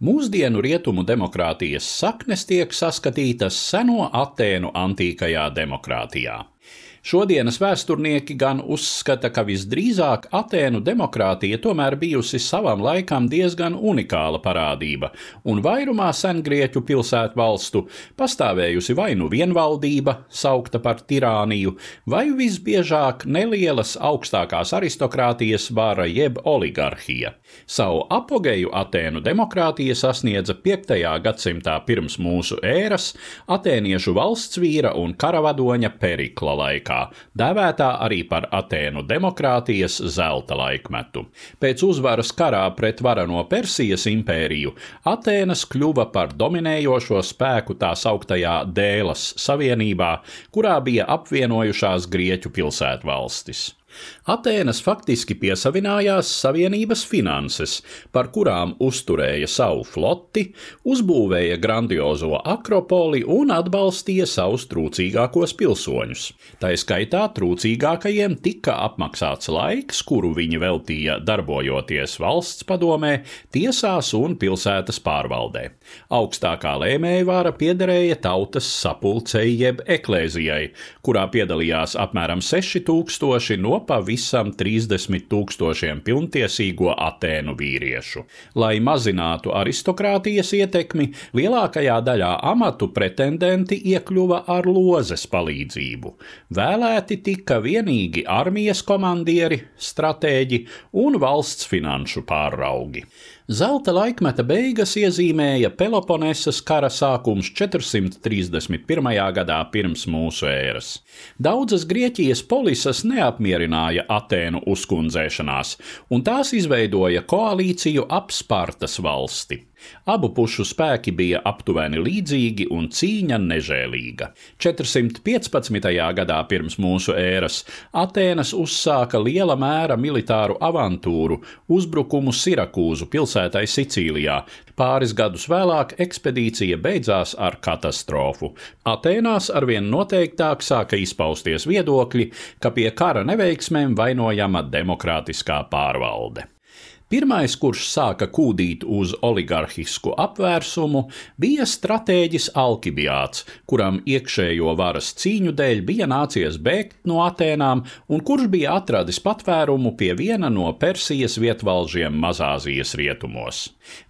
Mūsdienu rietumu demokrātijas saknes tiek saskatītas seno Atēnu antīkajā demokrātijā. Šodienas vēsturnieki gan uzskata, ka visdrīzāk Atēnu demokrātija tomēr bijusi savam laikam diezgan unikāla parādība, un vairumā sengrieķu pilsētu valstu pastāvējusi vai nu vienvaldība, saukta par tirāniju, vai visbiežāk nelielas augstākās aristokrātijas vara jeb oligarhija. Savu apogeju Atēnu demokrātija sasniedza 5. gadsimtā pirms mūsu ēras atēniešu valsts vīra un karavadoņa Perikla laikā laikā, dēvētā arī par Atēnu demokrātijas zelta laikmetu. Pēc uzvaras karā pret varano Persijas impēriju Atēnas kļuva par dominējošo spēku tā sauktajā Dēlas savienībā, kurā bija apvienojušās Grieķu pilsētvalstis. Atēnas faktiski piesavinājās savienības finanses, par kurām uzturēja savu floti, uzbūvēja grandiozo akropoli un atbalstīja savus trūcīgākos pilsoņus. Tā skaitā trūcīgākajiem tika apmaksāts laiks, kuru viņi veltīja darbojoties valsts padomē, tiesās un pilsētas pārvaldē. Augstākā lēmēja vāra piederēja tautas sapulcei jeb eklēzijai, kurā piedalījās apmēram 6000 no pavisam 30 tūkstošiem pilntiesīgo Atēnu vīriešu. Lai mazinātu aristokrātijas ietekmi, lielākajā daļā amatu pretendenti iekļuva ar lozes palīdzību. Vēlēti tika vienīgi armijas komandieri, stratēģi un valsts finanšu pāraugi. Zelta laikmeta beigas iezīmēja Peloponesas kara sākums 431. gadā pirms mūsu ēras. Daudzas Grieķijas polisas neapmierināja Atēnu uzkundzēšanās, un tās izveidoja koalīciju ap Spartas valsti. Abu pušu spēki bija aptuveni līdzīgi un cīņa nežēlīga. 415. gadā pirms mūsu ēras Atēnas uzsāka liela mēra militāru avantūru, uzbrukumu Sirakūzu pilsētai Sicīlijā. Pāris gadus vēlāk ekspedīcija beidzās ar katastrofu. Atēnās arvien noteiktāk sāka izpausties viedokļi, ka pie kara neveiksmēm vainojama demokrātiskā pārvalde. Pirmais, kurš sāka kūdīt uz oligarhisku apvērsumu, bija stratēģis Alkibiāts, kuram iekšējo varas cīņu dēļ bija nācies bēgt no Atēnām un kurš bija atradis patvērumu pie viena no Persijas vietvalžiem Mazāzijas rietumos.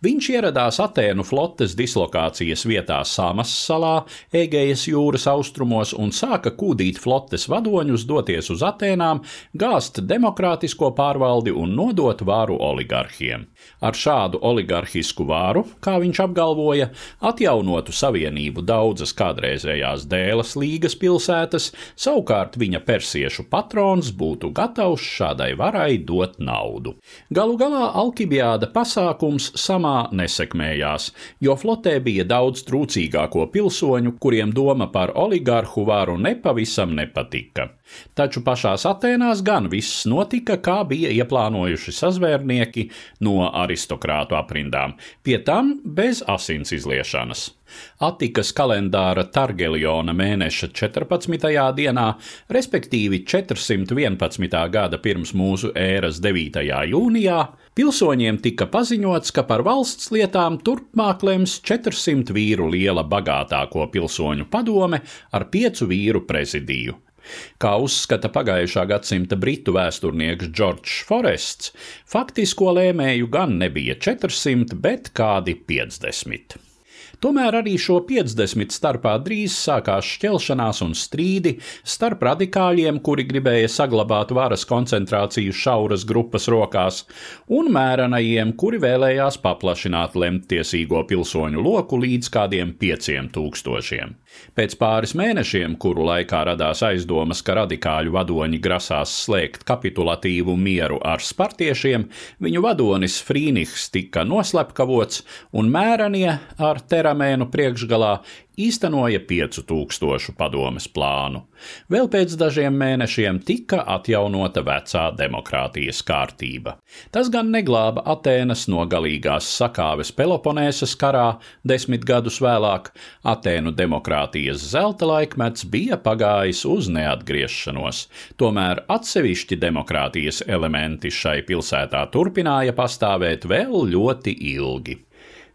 Viņš ieradās Atēnu flotes dislokācijas vietā Samas salā, Egejas jūras austrumos un sāka kūdīt flotes vadoņus doties uz Atēnām, gāzt demokrātisko pārvaldi un nodot vāru oligarhiem oligarhiem. Ar šādu oligarhisku vāru, kā viņš apgalvoja, atjaunotu savienību daudzas kādreizējās dēlas līgas pilsētas, savukārt viņa persiešu patrons būtu gatavs šādai varai dot naudu. Galu galā Alkibiāda pasākums samā nesekmējās, jo flotē bija daudz trūcīgāko pilsoņu, kuriem doma par oligarhu varu nepavisam nepatika. Taču pašās Atēnās gan viss notika, kā bija ieplānojuši sazvērnieki no aristokrātu aprindām, pie tam bez asins izliešanas. Atikas kalendāra Targeliona mēneša 14. dienā, respektīvi 411. gada pirms mūsu ēras 9. jūnijā, pilsoņiem tika paziņots, ka par valsts lietām turpmāk lems 400 vīru liela bagātāko pilsoņu padome ar piecu vīru prezidiju. Kā uzskata pagājušā gadsimta britu vēsturnieks Džordžs Forests, faktisko lēmēju gan nebija 400, bet kādi 50. Tomēr arī šo 50 starpā drīz sākās šķelšanās un strīdi starp radikāļiem, kuri gribēja saglabāt varas koncentrāciju šauras grupas rokās, un mērenajiem, kuri vēlējās paplašināt lemtiesīgo pilsoņu loku līdz kādiem pieciem tūkstošiem. Pēc pāris mēnešiem, kuru laikā radās aizdomas, ka radikāļu vadoņi grasās slēgt kapitulatīvu mieru ar spartiešiem, viņu vadonis Frīnihs tika noslepkavots, un mērenie ar terā Karamēnu priekšgalā īstenoja 5000 padomes plānu. Vēl pēc dažiem mēnešiem tika atjaunota vecā demokrātijas kārtība. Tas gan neglāba Atēnas no galīgās sakāves Peloponēsas karā, desmit gadus vēlāk Atēnu demokrātijas zelta laikmets bija pagājis uz neatgriešanos. Tomēr atsevišķi demokrātijas elementi šai pilsētā turpināja pastāvēt vēl ļoti ilgi.